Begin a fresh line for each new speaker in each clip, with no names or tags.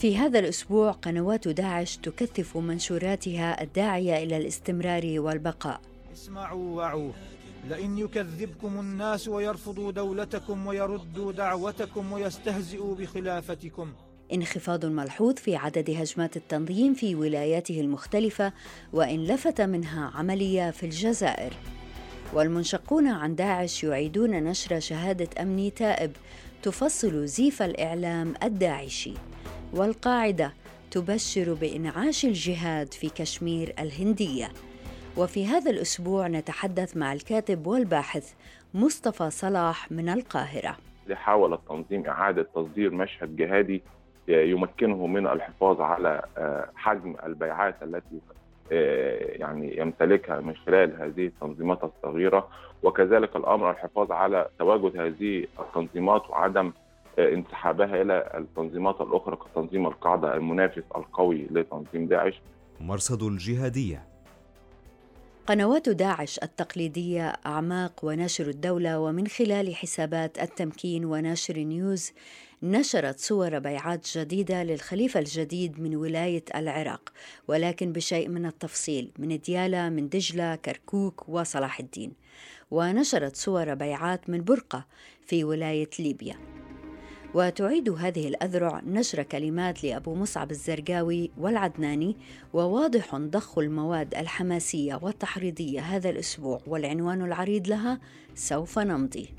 في هذا الأسبوع قنوات داعش تكثف منشوراتها الداعية إلى الاستمرار والبقاء.
اسمعوا وعوا لئن يكذبكم الناس ويرفضوا دولتكم ويردوا دعوتكم ويستهزئوا بخلافتكم.
انخفاض ملحوظ في عدد هجمات التنظيم في ولاياته المختلفة وإن لفت منها عملية في الجزائر. والمنشقون عن داعش يعيدون نشر شهادة أمني تائب تفصل زيف الإعلام الداعشي. والقاعدة تبشر بإنعاش الجهاد في كشمير الهندية. وفي هذا الأسبوع نتحدث مع الكاتب والباحث مصطفى صلاح من القاهرة.
حاول التنظيم إعادة تصدير مشهد جهادي يمكنه من الحفاظ على آه، حجم البيعات التي يعني يمتلكها من خلال هذه التنظيمات الصغيرة وكذلك الأمر الحفاظ على تواجد هذه التنظيمات وعدم انسحابها إلى التنظيمات الأخرى كتنظيم القاعدة المنافس القوي لتنظيم داعش.
مرصد الجهادية
قنوات داعش التقليدية أعماق وناشر الدولة ومن خلال حسابات التمكين وناشر نيوز نشرت صور بيعات جديدة للخليفة الجديد من ولاية العراق ولكن بشيء من التفصيل من ديالا من دجلة كركوك وصلاح الدين. ونشرت صور بيعات من برقة في ولاية ليبيا. وتعيد هذه الأذرع نشر كلمات لأبو مصعب الزرقاوي والعدناني وواضح ضخ المواد الحماسية والتحريضية هذا الأسبوع والعنوان العريض لها سوف نمضي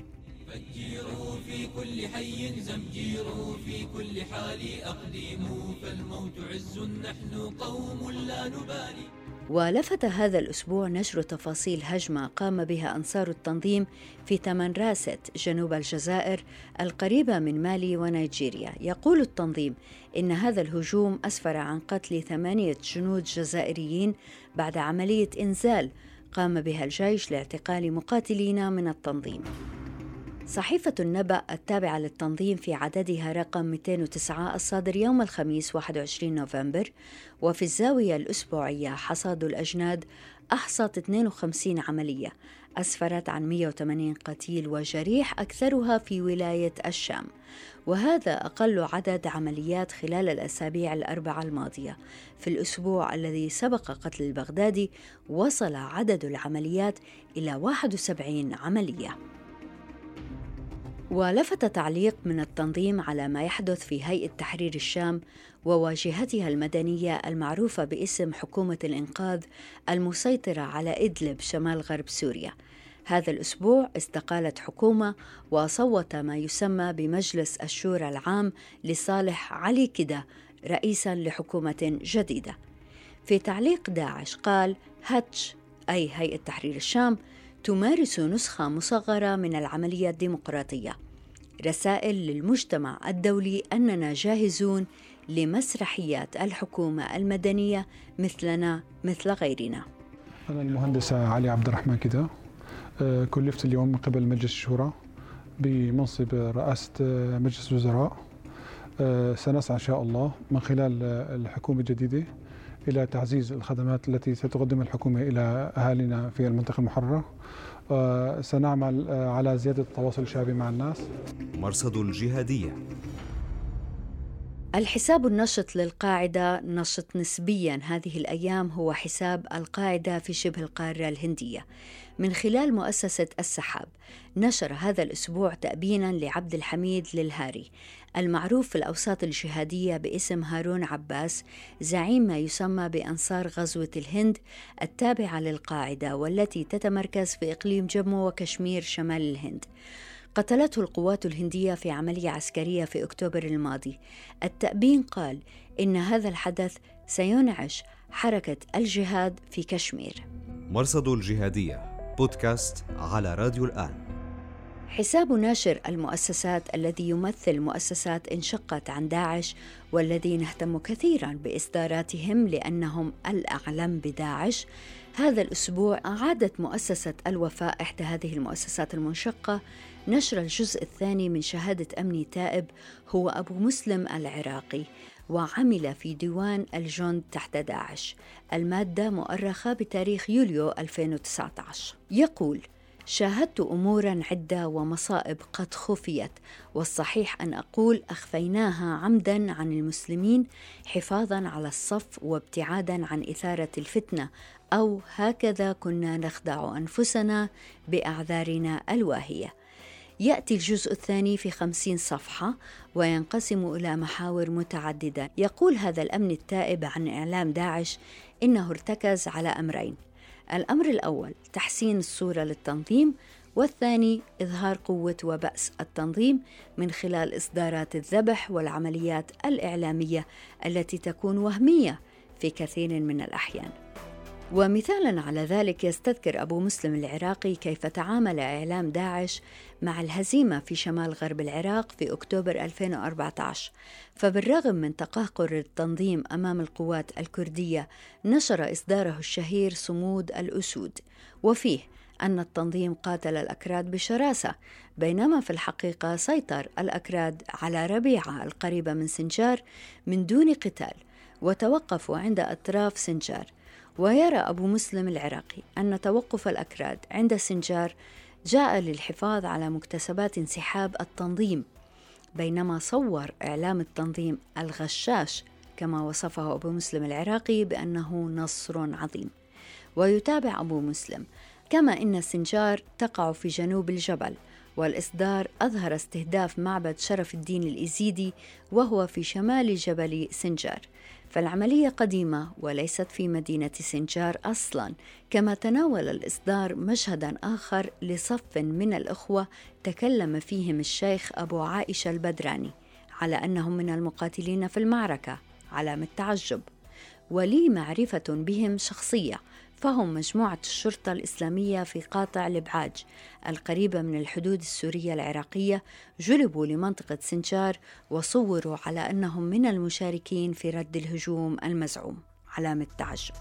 فجيروا في كل حي زمجيروا في كل حال. أقدموا فالموت عز نحن قوم لا نبالي. ولفت هذا الأسبوع نشر تفاصيل هجمة قام بها أنصار التنظيم في تمنراست جنوب الجزائر القريبة من مالي ونيجيريا. يقول التنظيم إن هذا الهجوم أسفر عن قتل ثمانية جنود جزائريين بعد عملية إنزال قام بها الجيش لاعتقال مقاتلين من التنظيم. صحيفة النبأ التابعة للتنظيم في عددها رقم 209 الصادر يوم الخميس 21 نوفمبر وفي الزاوية الأسبوعية حصاد الأجناد أحصت 52 عملية أسفرت عن 180 قتيل وجريح أكثرها في ولاية الشام. وهذا أقل عدد عمليات خلال الأسابيع الأربعة الماضية. في الأسبوع الذي سبق قتل البغدادي وصل عدد العمليات إلى 71 عملية. ولفت تعليق من التنظيم على ما يحدث في هيئة تحرير الشام وواجهتها المدنية المعروفة باسم حكومة الإنقاذ المسيطرة على إدلب شمال غرب سوريا. هذا الأسبوع استقالت حكومة وصوت ما يسمى بمجلس الشورى العام لصالح علي كده رئيسا لحكومة جديدة. في تعليق داعش قال هاتش أي هيئة تحرير الشام تمارس نسخة مصغرة من العملية الديمقراطية. رسائل للمجتمع الدولي أننا جاهزون لمسرحيات الحكومة المدنية مثلنا مثل غيرنا.
أنا المهندس علي عبد الرحمن كده آه، كلفت اليوم من قبل مجلس الشورى بمنصب رئاسة آه، مجلس الوزراء آه، سنسعى إن شاء الله من خلال الحكومة الجديدة إلى تعزيز الخدمات التي ستقدم الحكومة إلى أهالينا في المنطقة المحررة. سنعمل على زيادة التواصل الشعبي مع الناس.
مرصد الجهادية.
الحساب النشط للقاعدة نشط نسبيا. هذه الأيام هو حساب القاعدة في شبه القارة الهندية. من خلال مؤسسة السحاب. نشر هذا الأسبوع تأبينا لعبد الحميد للهاري المعروف في الأوساط الجهادية باسم هارون عباس زعيم ما يسمى بأنصار غزوة الهند التابعة للقاعدة والتي تتمركز في إقليم جمو وكشمير شمال الهند. قتلته القوات الهندية في عملية عسكرية في أكتوبر الماضي. التأبين قال إن هذا الحدث سينعش حركة الجهاد في كشمير.
مرصد الجهادية. بودكاست على راديو الآن.
حساب ناشر المؤسسات الذي يمثل مؤسسات انشقت عن داعش والذي نهتم كثيرا بإصداراتهم لأنهم الأعلم بداعش. هذا الأسبوع اعادت مؤسسة الوفاء إحدى هذه المؤسسات المنشقة نشر الجزء الثاني من شهادة امني تائب هو أبو مسلم العراقي. وعمل في ديوان الجند تحت داعش. المادة مؤرخة بتاريخ يوليو 2019 يقول شاهدت امورا عدة ومصائب قد خفيت والصحيح أن أقول أخفيناها عمدا عن المسلمين حفاظا على الصف وابتعادا عن إثارة الفتنة أو هكذا كنا نخدع أنفسنا بأعذارنا الواهية. يأتي الجزء الثاني في خمسين صفحة وينقسم إلى محاور متعددة يقول هذا الأمن التائب عن إعلام داعش إنه ارتكز على أمرين الأمر الأول تحسين الصورة للتنظيم والثاني إظهار قوة وبأس التنظيم من خلال إصدارات الذبح والعمليات الإعلامية التي تكون وهمية في كثير من الأحيان. ومثالا على ذلك يستذكر أبو مسلم العراقي كيف تعامل إعلام داعش مع الهزيمة في شمال غرب العراق في أكتوبر 2014 فبالرغم من تقهقر التنظيم أمام القوات الكردية نشر إصداره الشهير صمود الأسود. وفيه أن التنظيم قاتل الأكراد بشراسة بينما في الحقيقة سيطر الأكراد على ربيعة القريبة من سنجار من دون قتال وتوقفوا عند أطراف سنجار. ويرى أبو مسلم العراقي أن توقف الأكراد عند سنجار جاء للحفاظ على مكتسبات انسحاب التنظيم بينما صور إعلام التنظيم الغشاش كما وصفه أبو مسلم العراقي بأنه نصر عظيم. ويتابع أبو مسلم كما إن سنجار تقع في جنوب الجبل والإصدار أظهر استهداف معبد شرف الدين الإزيدي وهو في شمال جبل سنجار. فالعملية قديمة وليست في مدينة سنجار أصلا كما تناول الإصدار مشهدا آخر لصف من الأخوة تكلم فيهم الشيخ أبو عائشة البدراني على أنهم من المقاتلين في المعركة علامة تعجب ولي معرفة بهم شخصية فهم مجموعة الشرطة الإسلامية في قاطع الإبعاج. القريبة من الحدود السورية العراقية جلبوا لمنطقة سنجار وصوروا على أنهم من المشاركين في رد الهجوم المزعوم. علامة تعجب.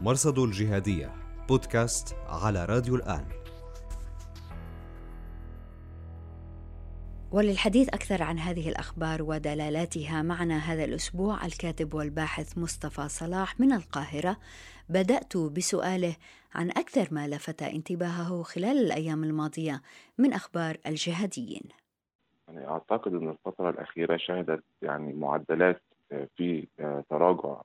مرصد الجهادية بودكاست على راديو الآن.
وللحديث أكثر عن هذه الأخبار ودلالاتها معنا هذا الأسبوع الكاتب والباحث مصطفى صلاح من القاهرة. بدأت بسؤاله عن أكثر ما لفت انتباهه خلال الأيام الماضية من أخبار الجهاديين.
يعني أعتقد أن الفترة الأخيرة شهدت يعني معدلات في تراجع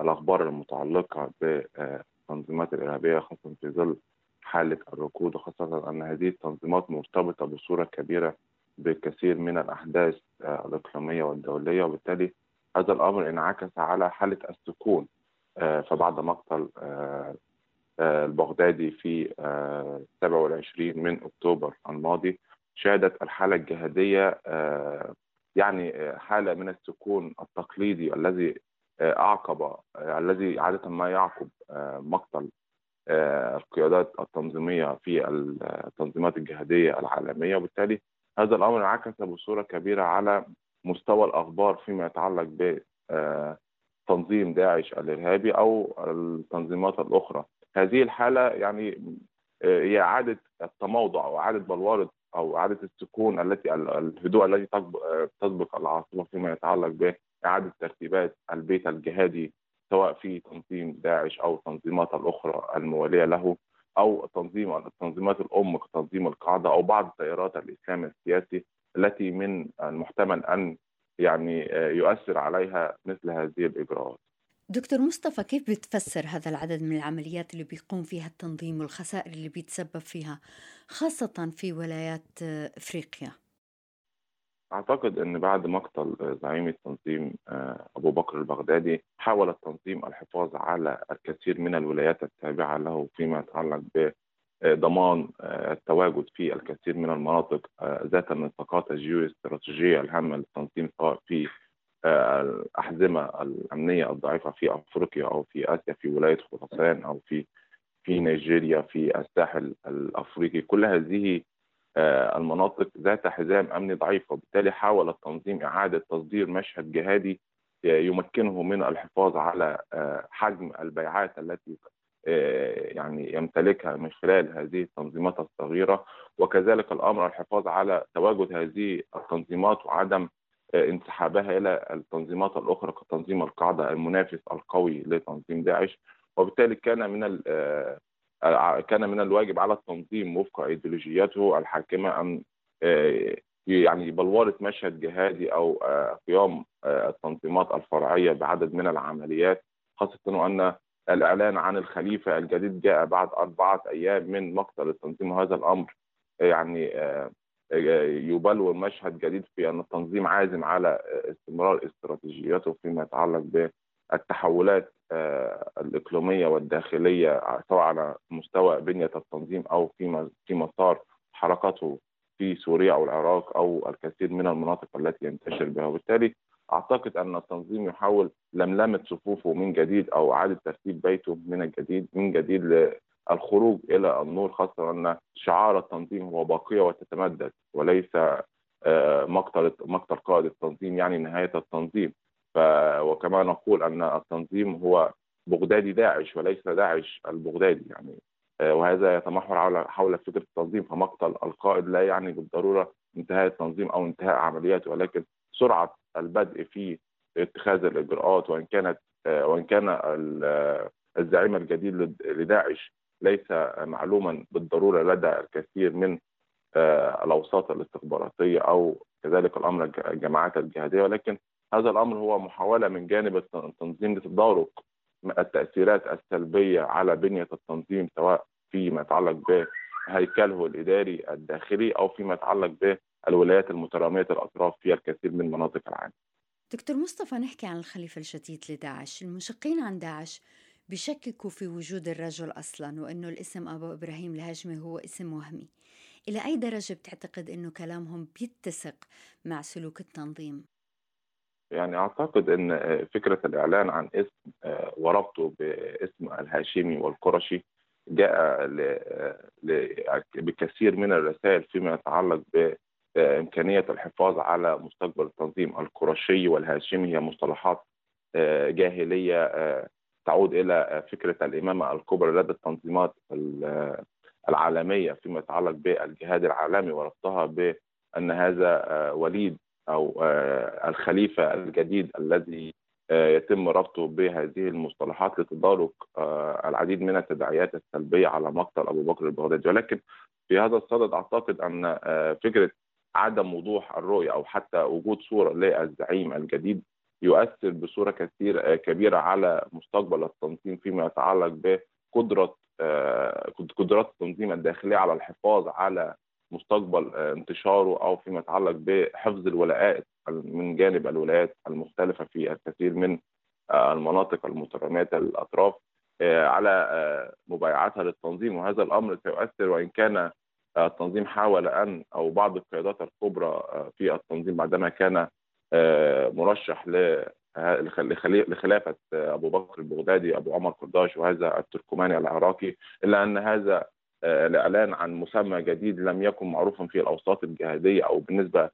الأخبار المتعلقة بالتنظيمات الإرهابية خاصة في ظل حالة الركود وخاصة أن هذه التنظيمات مرتبطة بصورة كبيرة بكثير من الأحداث الإقليمية والدولية وبالتالي هذا الأمر انعكس على حالة السكون فبعد مقتل البغدادي في 27 من أكتوبر الماضي شهدت الحالة الجهادية يعني حالة من السكون التقليدي الذي أعقب الذي عادة ما يعقب مقتل القيادات التنظيمية في التنظيمات الجهادية العالمية. وبالتالي هذا الأمر انعكس بصورة كبيرة على مستوى الأخبار فيما يتعلق ب تنظيم داعش الإرهابي أو التنظيمات الأخرى. هذه الحالة يعني هي إعادة التموضع أو اعاده بلورة أو إعادة السكون التي الهدوء الذي تسبق العاصفه فيما يتعلق باعاده ترتيبات البيت الجهادي سواء في تنظيم داعش أو التنظيمات الأخرى الموالية له. أو تنظيم التنظيمات الأم كتنظيم القاعدة أو بعض تيارات الإسلام السياسي التي من المحتمل أن يعني يؤثر عليها مثل هذه الإجراءات.
دكتور مصطفى كيف بتفسر هذا العدد من العمليات اللي بيقوم فيها التنظيم والخسائر اللي بيتسبب فيها خاصة في ولايات إفريقيا؟
أعتقد إن بعد مقتل زعيم التنظيم أبو بكر البغدادي حاول التنظيم الحفاظ على الكثير من الولايات التابعة له فيما يتعلق ب ضمان التواجد في الكثير من المناطق ذات النطاقات الجيوستراتيجية الهامة للتنظيم سواء في الأحزمة الأمنية الضعيفة في أفريقيا أو في آسيا في ولاية خراسان أو في في نيجيريا في الساحل الأفريقي. كل هذه المناطق ذات حزام أمني ضعيف وبالتالي حاول التنظيم إعادة تصدير مشهد جهادي يمكنه من الحفاظ على حجم البيعات التي يعني يمتلكها من خلال هذه التنظيمات الصغيرة. وكذلك الأمر الحفاظ على تواجد هذه التنظيمات وعدم انسحابها إلى التنظيمات الأخرى كتنظيم القاعدة المنافس القوي لتنظيم داعش. وبالتالي كان من كان من الواجب على التنظيم وفق ايديولوجيته الحاكمة أن يعني بلورة مشهد جهادي أو قيام التنظيمات الفرعية بعدد من العمليات خاصة وان الإعلان عن الخليفة الجديد جاء بعد أربعة أيام من مقتل التنظيم. وهذا الأمر يعني يبلور مشهد جديد في أن التنظيم عازم على استمرار استراتيجياته فيما يتعلق بالتحولات الإقليمية والداخلية سواء على مستوى بنية التنظيم أو في في مسار حركته في سوريا أو العراق أو الكثير من المناطق التي ينتشر بها. وبالتالي أعتقد أن التنظيم يحاول لملمه صفوفه من جديد أو إعادة ترتيب بيته من الجديد من جديد للخروج إلى النور خاصة أن شعار التنظيم هو باقية وتتمدد وليس مقتل مقتل قائد التنظيم يعني نهاية التنظيم. ف وكما نقول أن التنظيم هو بغدادي داعش وليس داعش البغدادي يعني وهذا يتمحور حول حول فكرة التنظيم فمقتل القائد لا يعني بالضرورة انتهاء التنظيم أو انتهاء عملياته ولكن سرعة البدء في اتخاذ الإجراءات وإن كانت وإن كان الزعيم الجديد لداعش ليس معلوما بالضرورة لدى الكثير من الأوساط الاستخباراتية أو كذلك الأمر الجماعات الجهادية ولكن هذا الأمر هو محاولة من جانب التنظيم لتدارك التأثيرات السلبية على بنية التنظيم سواء فيما يتعلق بهيكله الإداري الداخلي أو فيما يتعلق بالولايات المترامية الأطراف في الكثير من مناطق العالم.
دكتور مصطفى نحكي عن الخليفة الشتيت لداعش، المشقين عن داعش بشككوا في وجود الرجل أصلا وإنه الاسم أبو إبراهيم الهاشمي هو اسم وهمي. إلى أي درجة بتعتقد إنه كلامهم بيتسق مع سلوك التنظيم؟
يعني أعتقد إن فكرة الإعلان عن اسم وربطه باسم الهاشمي والقرشي جاء بكثير من الرسائل فيما يتعلق بامكانيه الحفاظ على مستقبل التنظيم القرشي والهاشمي. هي مصطلحات جاهلية تعود إلى فكرة الإمامة الكبرى لدى التنظيمات العالمية فيما يتعلق بالجهاد العالمي وربطها بأن هذا وليد أو الخليفة الجديد الذي يتم ربطه بهذه المصطلحات لتدارك العديد من التداعيات السلبية على مقتل أبو بكر البغدادي. ولكن في هذا الصدد أعتقد أن فكرة عدم وضوح الرؤية أو حتى وجود صورة للزعيم الجديد يؤثر بصورة كثير كبيرة على مستقبل التنظيم فيما يتعلق بقدرة قدرات التنظيم الداخلية على الحفاظ على مستقبل انتشاره أو فيما يتعلق بحفظ الولاءات من جانب الولايات المختلفة في الكثير من المناطق المترامية الاطراف على مبايعتها للتنظيم. وهذا الأمر سيؤثر وإن كان التنظيم حاول أن أو بعض القيادات الكبرى في التنظيم بعدما كان مرشح لخلافة أبو بكر البغدادي أبو عمر قرداش وهذا التركماني العراقي إلا أن هذا الإعلان عن مسمى جديد لم يكن معروفا في الأوساط الجهادية أو بالنسبة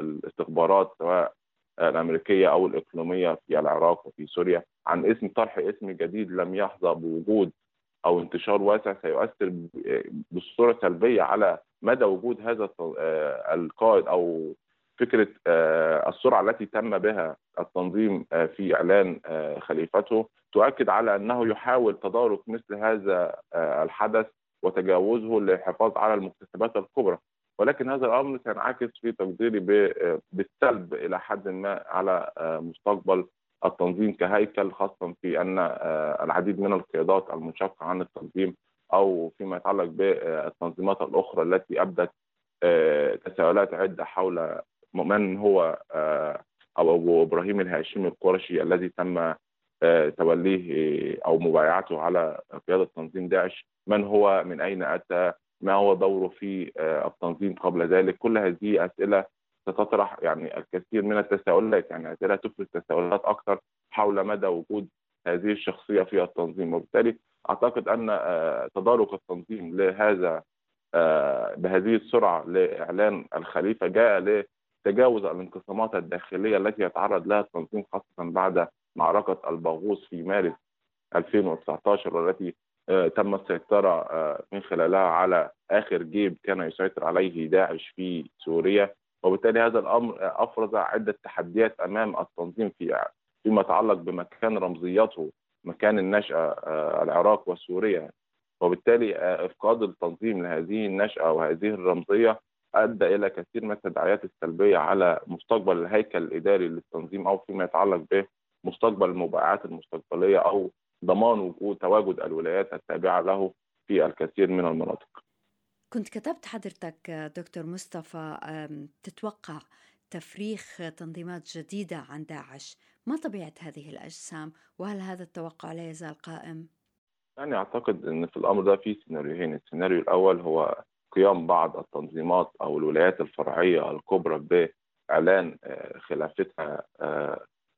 للاستخبارات سواء الأمريكية أو الإقليمية في العراق وفي سوريا عن اسم طرح اسم جديد لم يحظى بوجود أو انتشار واسع سيؤثر بصورة سلبية على مدى وجود هذا القائد أو فكرة السرعة التي تم بها التنظيم في إعلان خليفته. تؤكد على أنه يحاول تدارك مثل هذا الحدث وتجاوزه للحفاظ على المكتسبات الكبرى. ولكن هذا الأمر سينعكس في تقديري بالسلب إلى حد ما على مستقبل التنظيم كهيكل خاصة في أن العديد من القيادات المنشقه عن التنظيم أو فيما يتعلق بالتنظيمات الأخرى التي أبدت تساؤلات عدة حول من هو أبو إبراهيم الهاشمي القرشي الذي تم توليه أو مبايعته على قيادة تنظيم داعش. من هو من أين أتى ما هو دوره في التنظيم قبل ذلك. كل هذه أسئلة ستطرح يعني الكثير من التساؤلات يعني أسئلة تفرز تساؤلات أكثر حول مدى وجود هذه الشخصية في التنظيم. وبالتالي أعتقد أن تدارك التنظيم لهذا بهذه السرعة لإعلان الخليفة جاء لتجاوز الانقسامات الداخلية التي يتعرض لها التنظيم خاصة بعد معركة الباغوس في مارس 2019 والتي تم السيطرة من خلالها على آخر جيب كان يسيطر عليه داعش في سوريا. وبالتالي هذا الأمر أفرز عدة تحديات أمام التنظيم في فيما يتعلق بمكان رمزيته مكان النشأة العراق وسوريا. وبالتالي إفقاد التنظيم لهذه النشأة وهذه الرمزية أدى إلى كثير من التداعيات السلبية على مستقبل الهيكل الإداري للتنظيم أو فيما يتعلق بمستقبل المبايعات المستقبلية أو ضمان وجود تواجد الولايات التابعة له في الكثير من المناطق.
كنت كتبت حضرتك دكتور مصطفى تتوقع تفريخ تنظيمات جديدة عن داعش ما طبيعة هذه الأجسام وهل هذا التوقع لا يزال قائم؟
يعني أعتقد أن في الأمر ده في سيناريوهين السيناريو الأول هو قيام بعض التنظيمات أو الولايات الفرعية الكبرى بإعلان خلافتها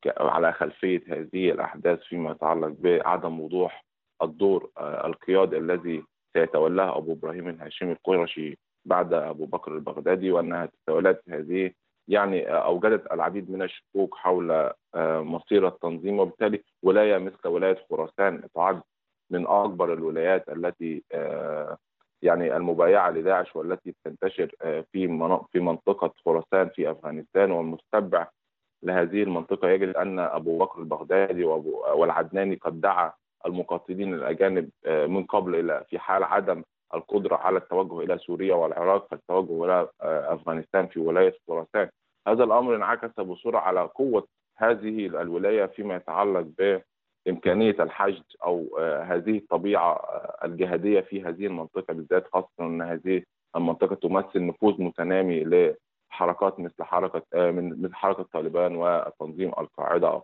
على خلفية هذه الأحداث فيما يتعلق بعدم وضوح الدور القيادي الذي سيتولاه أبو إبراهيم الهاشمي القرشي بعد أبو بكر البغدادي وأنها تتولت هذه يعني أوجدت العديد من الشكوك حول مصير التنظيم وبالتالي ولاية مثل ولاية خراسان تعد من أكبر الولايات التي يعني المبايعة لداعش والتي تنتشر في في منطقة خراسان في أفغانستان والمتبع لهذه المنطقة. يجد أن أبو بكر البغدادي والعدناني قد دعا المقاتلين الأجانب من قبل إلى في حال عدم القدرة على التوجه إلى سوريا والعراق فالتوجه إلى أفغانستان في ولاية خراسان. هذا الأمر انعكس بصورة على قوة هذه الولاية فيما يتعلق بإمكانية الحشد أو هذه الطبيعة الجهادية في هذه المنطقة بالذات خاصة إن هذه المنطقة تمثل نفوذ متنامي لحركات مثل حركة من مثل حركة طالبان وتنظيم القاعدة.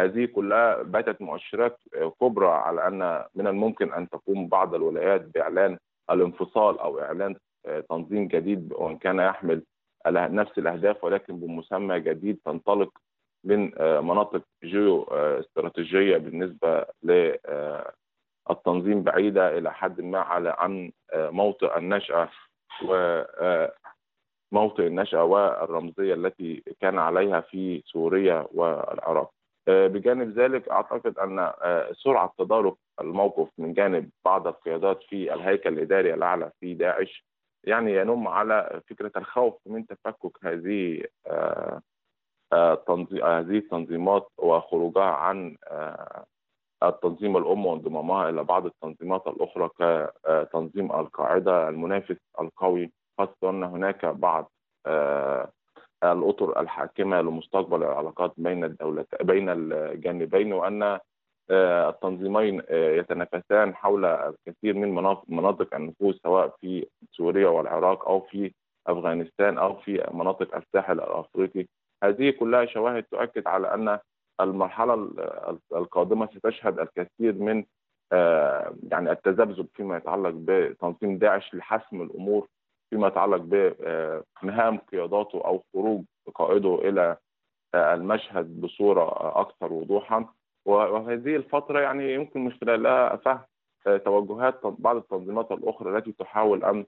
هذه كلها باتت مؤشرات كبرى على أن من الممكن أن تقوم بعض الولايات بإعلان الانفصال أو إعلان تنظيم جديد وإن كان يحمل نفس الأهداف ولكن بمسمى جديد تنطلق من مناطق جيو استراتيجية بالنسبة للتنظيم بعيدة إلى حد ما على عن موطئ النشأة و موطئ النشأة والرمزية التي كان عليها في سوريا والعراق. بجانب ذلك أعتقد أن سرعة تدارك الموقف من جانب بعض القيادات في الهيكل الإداري الأعلى في داعش يعني ينم على فكرة الخوف من تفكك هذه هذه التنظيمات وخروجها عن التنظيم الأم وانضمامها إلى بعض التنظيمات الأخرى كتنظيم القاعدة المنافس القوي خاصة أن هناك بعض الأطر الحاكمة لمستقبل العلاقات بين الدولة بين الجانبين وأن التنظيمين يتنافسان حول الكثير من مناطق النفوذ سواء في سوريا والعراق أو في أفغانستان أو في مناطق الساحل الأفريقي. هذه كلها شواهد تؤكد على أن المرحلة القادمة ستشهد الكثير من يعني التذبذب فيما يتعلق بتنظيم داعش لحسم الأمور فيما يتعلق بمهام قياداته أو خروج قائده إلى المشهد بصورة أكثر وضوحا. وهذه الفترة يعني يمكن من خلالها فهم توجهات بعض التنظيمات الأخرى التي تحاول أن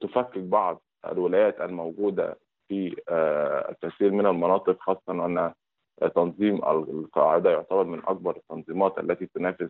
تفكك بعض الولايات الموجودة في الكثير من المناطق خاصة أن تنظيم القاعدة يعتبر من أكبر التنظيمات التي تنافس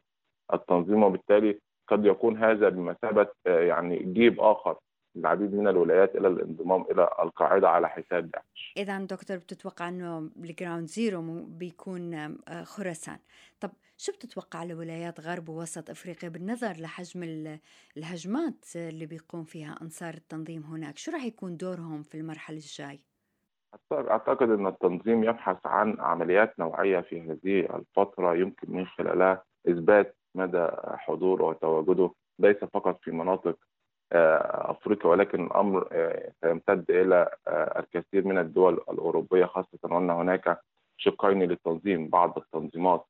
التنظيم وبالتالي قد يكون هذا بمثابة يعني جيب آخر العديد من الولايات إلى الانضمام إلى القاعدة على حساب داعش.
إذا دكتور بتتوقع إنه ال ground zero بيكون خراسان، طب شو بتتوقع لولايات غرب ووسط إفريقيا بالنظر لحجم الهجمات اللي بيقوم فيها أنصار التنظيم هناك، شو راح يكون دورهم في المرحلة الجاي؟
أعتقد إن التنظيم يبحث عن عمليات نوعية في هذه الفترة يمكن من خلالها إثبات مدى حضوره وتواجده ليس فقط في مناطق أفريقيا ولكن الامر سيمتد إلى الكثير من الدول الأوروبية خاصة وان هناك شقين للتنظيم بعض التنظيمات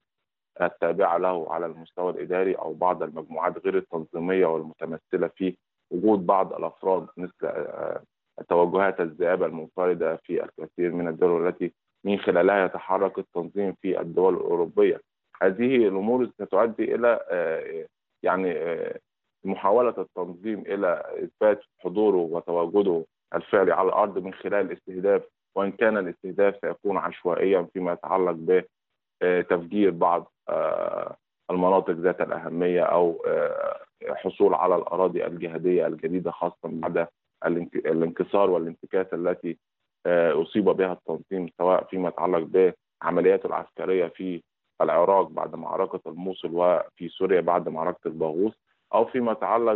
التابعة له على المستوى الإداري أو بعض المجموعات غير التنظيمية والمتمثلة في وجود بعض الأفراد مثل توجهات الذئاب المنفردة في الكثير من الدول التي من خلالها يتحرك التنظيم في الدول الأوروبية. هذه الأمور ستؤدي إلى يعني محاولة التنظيم إلى إثبات حضوره وتواجده الفعلي على الأرض من خلال الاستهداف وإن كان الاستهداف سيكون عشوائيا فيما يتعلق بتفجير بعض المناطق ذات الأهمية أو حصول على الأراضي الجهادية الجديدة خاصه بعد الانكسار والانتكاسة التي أصيب بها التنظيم سواء فيما يتعلق بعملياته العسكرية في العراق بعد معركة الموصل وفي سوريا بعد معركة الباغوث. أو فيما يتعلق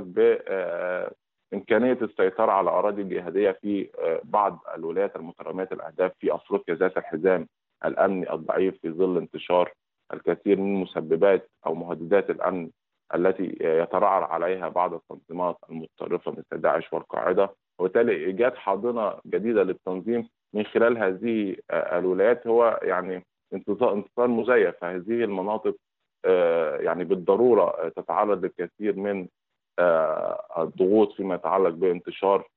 بامكانيه السيطرة على أراضي جهادية في بعض الولايات المتراميه الأهداف في أفريقيا ذات الحزام الأمني الضعيف في ظل انتشار الكثير من مسببات أو مهددات الأمن التي يترعرع عليها بعض التنظيمات المتطرفة مثل داعش والقاعدة. وبالتالي إيجاد حاضنة جديدة للتنظيم من خلال هذه الولايات. هو يعني انتصار مزيف. فهذه المناطق يعني بالضرورة تتعرض للكثير من الضغوط فيما يتعلق بانتشار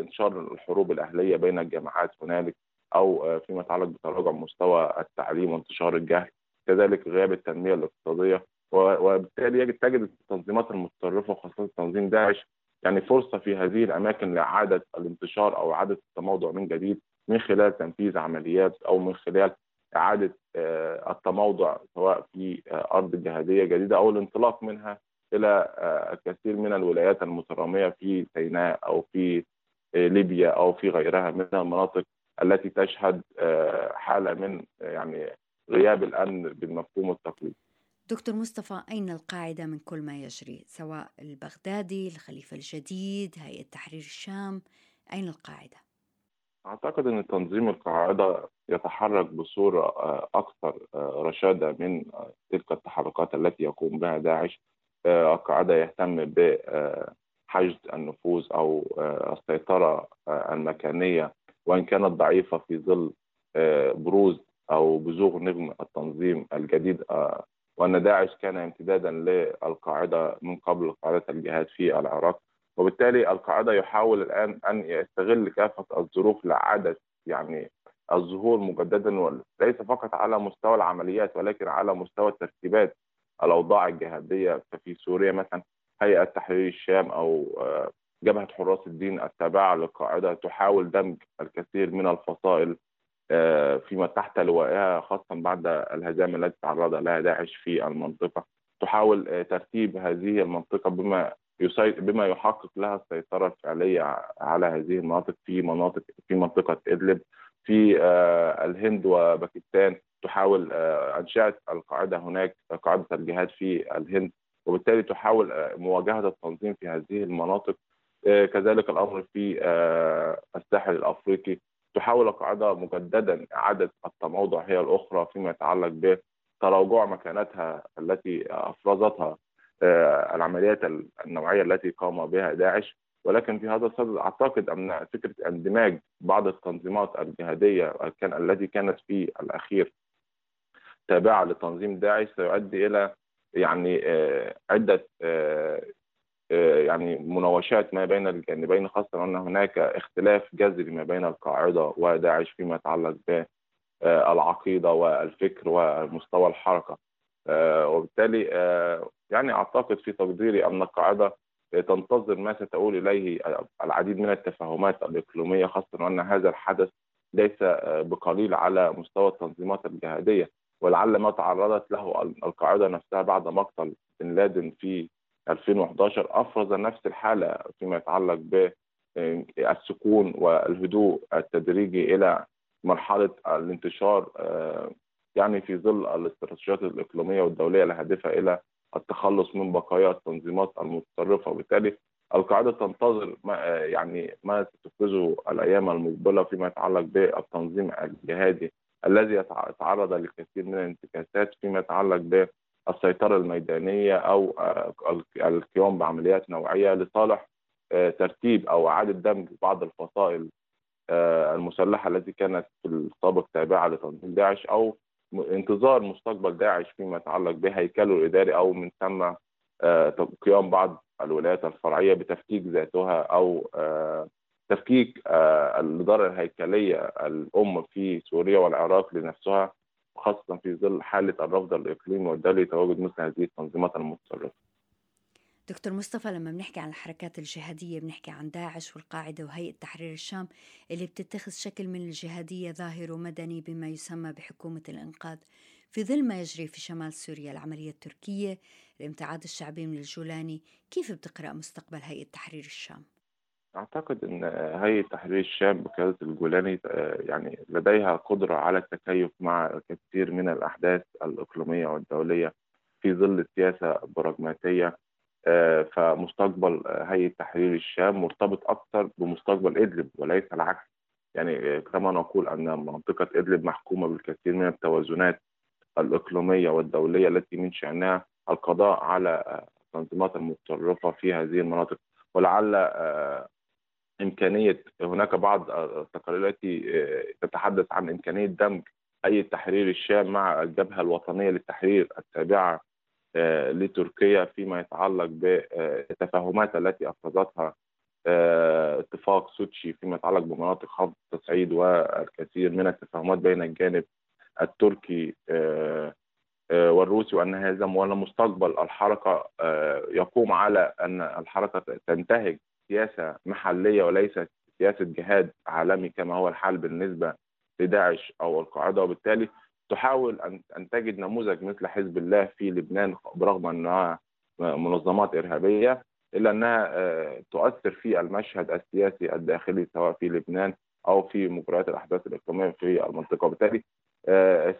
انتشار الحروب الأهلية بين الجماعات هنالك أو فيما يتعلق بتراجع مستوى التعليم وانتشار الجهل كذلك غياب التنمية الاقتصادية وبالتالي يجب تجد التنظيمات المتطرفة وخاصة تنظيم داعش يعني فرصة في هذه الأماكن لإعادة الانتشار أو إعادة التموضع من جديد من خلال تنفيذ عمليات أو من خلال إعادة التموضع سواء في أرض جهادية جديدة أو الانطلاق منها إلى الكثير من الولايات المترامية في سيناء أو في ليبيا أو في غيرها من المناطق التي تشهد حالة من يعني غياب الأمن بالمفهوم التقليدي.
دكتور مصطفى أين القاعدة من كل ما يجري سواء البغدادي الخليفة الجديد هيئة تحرير الشام أين القاعدة؟
أعتقد أن تنظيم القاعدة يتحرك بصورة أكثر رشادة من تلك التحركات التي يقوم بها داعش. القاعدة يهتم بحشد النفوذ أو السيطرة المكانية. وإن كانت ضعيفة في ظل بروز أو بزوغ نجم التنظيم الجديد وأن داعش كان امتدادا للقاعدة من قبل قاعدة الجهاد في العراق. وبالتالي القاعدة يحاول الآن أن يستغل كافة الظروف لإعادة يعني الظهور مجددا وليس فقط على مستوى العمليات ولكن على مستوى ترتيبات الأوضاع الجهادية ففي سوريا مثلا هيئة تحرير الشام أو جبهة حراس الدين التابعة للقاعدة تحاول دمج الكثير من الفصائل فيما تحت لوائها خاصة بعد الهزائم التي تعرض لها داعش في المنطقة. تحاول ترتيب هذه المنطقة بما بما يحقق لها السيطرة الفعلية على هذه المناطق في مناطق في منطقة إدلب في الهند وباكستان تحاول أنشأت القاعدة هناك قاعدة الجهاد في الهند وبالتالي تحاول مواجهة التنظيم في هذه المناطق. كذلك الأمر في الساحل الأفريقي تحاول القاعدة مجددا إعادة التموضع هي الأخرى فيما يتعلق بتراجع مكانتها التي أفرزتها. العمليات النوعية التي قام بها داعش. ولكن في هذا الصدد أعتقد أن فكرة اندماج بعض التنظيمات الجهادية كان التي كانت في الأخير تابعة لتنظيم داعش سيؤدي إلى يعني عدة يعني مناوشات ما بين الجانبين خاصة أن هناك اختلاف جذري ما بين القاعدة وداعش فيما يتعلق بالعقيدة والفكر ومستوى الحركة. وبالتالي يعني أعتقد في تقديري أن القاعدة تنتظر ما ستؤول إليه العديد من التفاهمات الإقليمية خاصة وأن هذا الحدث ليس بقليل على مستوى التنظيمات الجهادية ولعل ما تعرضت له القاعدة نفسها بعد مقتل بن لادن في 2011 أفرز نفس الحالة فيما يتعلق بالسكون والهدوء التدريجي إلى مرحلة الانتشار يعني في ظل الاستراتيجيات الإقليمية والدولية الهادفه إلى التخلص من بقايا التنظيمات المتطرفة. وبالتالي القاعدة تنتظر ما يعني ما ستفرزه الأيام المقبلة فيما يتعلق بالتنظيم الجهادي الذي يتعرض للكثير من الانتكاسات فيما يتعلق ب السيطرة الميدانية أو القيام بعمليات نوعية لصالح ترتيب أو إعادة دمج بعض الفصائل المسلحة التي كانت في السابق تابعة لتنظيم داعش أو انتظار مستقبل داعش فيما يتعلق بهيكله الإداري أو من ثم قيام بعض الولايات الفرعية بتفكيك ذاتها أو تفكيك الإدارة الهيكلية الأم في سوريا والعراق لنفسها خاصة في ظل حالة الرفض الإقليمي والدولي تواجد مثل هذه التنظيمات المتطرفة.
دكتور مصطفى لما بنحكي عن الحركات الجهادية بنحكي عن داعش والقاعدة وهيئة تحرير الشام اللي بتتخذ شكل من الجهادية ظاهر ومدني بما يسمى بحكومة الإنقاذ في ظل ما يجري في شمال سوريا العملية التركية الامتعاد الشعبي من الجولاني كيف بتقرأ مستقبل هيئة تحرير الشام؟
أعتقد أن هيئة تحرير الشام بقيادة الجولاني يعني لديها قدرة على التكيف مع كثير من الأحداث الإقليمية والدولية في ظل سياسة براغماتية فمستقبل هيئة تحرير الشام مرتبط أكثر بمستقبل إدلب وليس العكس. يعني كما نقول أن منطقة إدلب محكومة بالكثير من التوازنات الإقليمية والدولية التي من شأنها القضاء على التنظيمات المتطرفة في هذه المناطق. ولعل إمكانية هناك بعض التقارير التي تتحدث عن إمكانية دمج أي تحرير الشام مع الجبهة الوطنية للتحرير التابعة لتركيا فيما يتعلق بالتفاهمات التي أفرزتها اتفاق سوتشي فيما يتعلق بمناطق خفض التصعيد والكثير من التفاهمات بين الجانب التركي والروسي وان هذا وأن مستقبل الحركة يقوم على أن الحركة تنتهج سياسة محلية وليست سياسة جهاد عالمي كما هو الحال بالنسبة لداعش أو القاعدة. وبالتالي تحاول ان أن تجد نموذج مثل حزب الله في لبنان برغم أنها منظمات إرهابية إلا أنها تؤثر في المشهد السياسي الداخلي سواء في لبنان أو في مجريات الأحداث الاقليمية في المنطقة. وبالتالي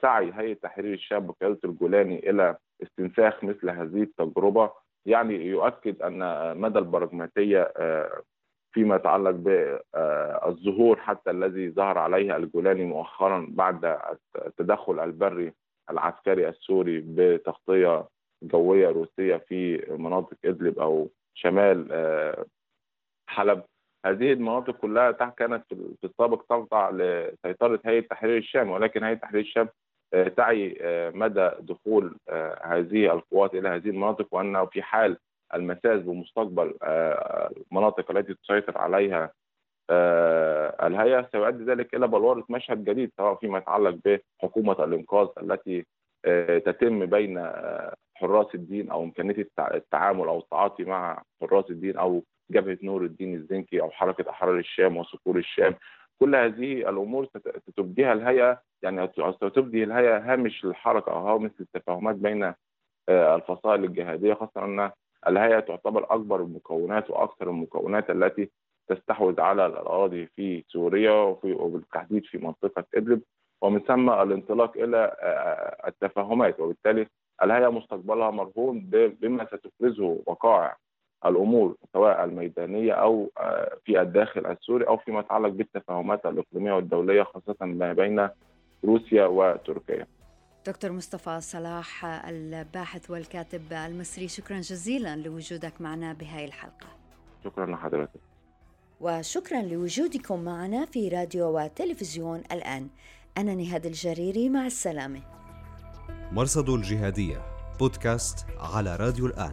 سعي هيئة تحرير الشام بقيادة الجولاني إلى استنساخ مثل هذه التجربة يعني يؤكد أن مدى البراغماتيه فيما يتعلق بالظهور حتى الذي ظهر عليه الجولاني مؤخرا بعد التدخل البري العسكري السوري بتغطية جوية روسية في مناطق إدلب أو شمال حلب. هذه المناطق كلها كانت في السابق تخضع لسيطرة هيئة تحرير الشام ولكن هيئة تحرير الشام تعي مدى دخول هذه القوات إلى هذه المناطق وأنه في حال المساس بمستقبل المناطق التي تسيطر عليها الهيئة سيؤدي ذلك إلى بلورة مشهد جديد سواء فيما يتعلق بحكومة الإنقاذ التي تتم بين حراس الدين أو إمكانية التعامل أو التعاطي مع حراس الدين أو جبهة نور الدين الزنكي أو حركة أحرار الشام وصقور الشام. كل هذه الأمور ستبديها الهيئة يعني ستبدي الهيئة هامش الحركة أو هامش التفاهمات بين الفصائل الجهادية خاصة أن الهيئة تعتبر أكبر المكونات وأكثر المكونات التي تستحوذ على الأراضي في سوريا وفي وبالتحديد في منطقة إدلب ومن ثم الانطلاق إلى التفاهمات وبالتالي الهيئة مستقبلها مرهون بما ستفرزه وقائع الأمور سواء الميدانية أو في الداخل السوري أو فيما يتعلق بالتفاهمات الإقليمية والدولية خاصة ما بين روسيا وتركيا.
دكتور مصطفى صلاح الباحث والكاتب المصري شكرا جزيلا لوجودك معنا بهاي الحلقة.
شكرا لحضرتك.
وشكرا لوجودكم معنا في راديو وتلفزيون الآن. أنا نهاد الجريري مع السلامة.
مرصد الجهادية بودكاست على راديو الآن.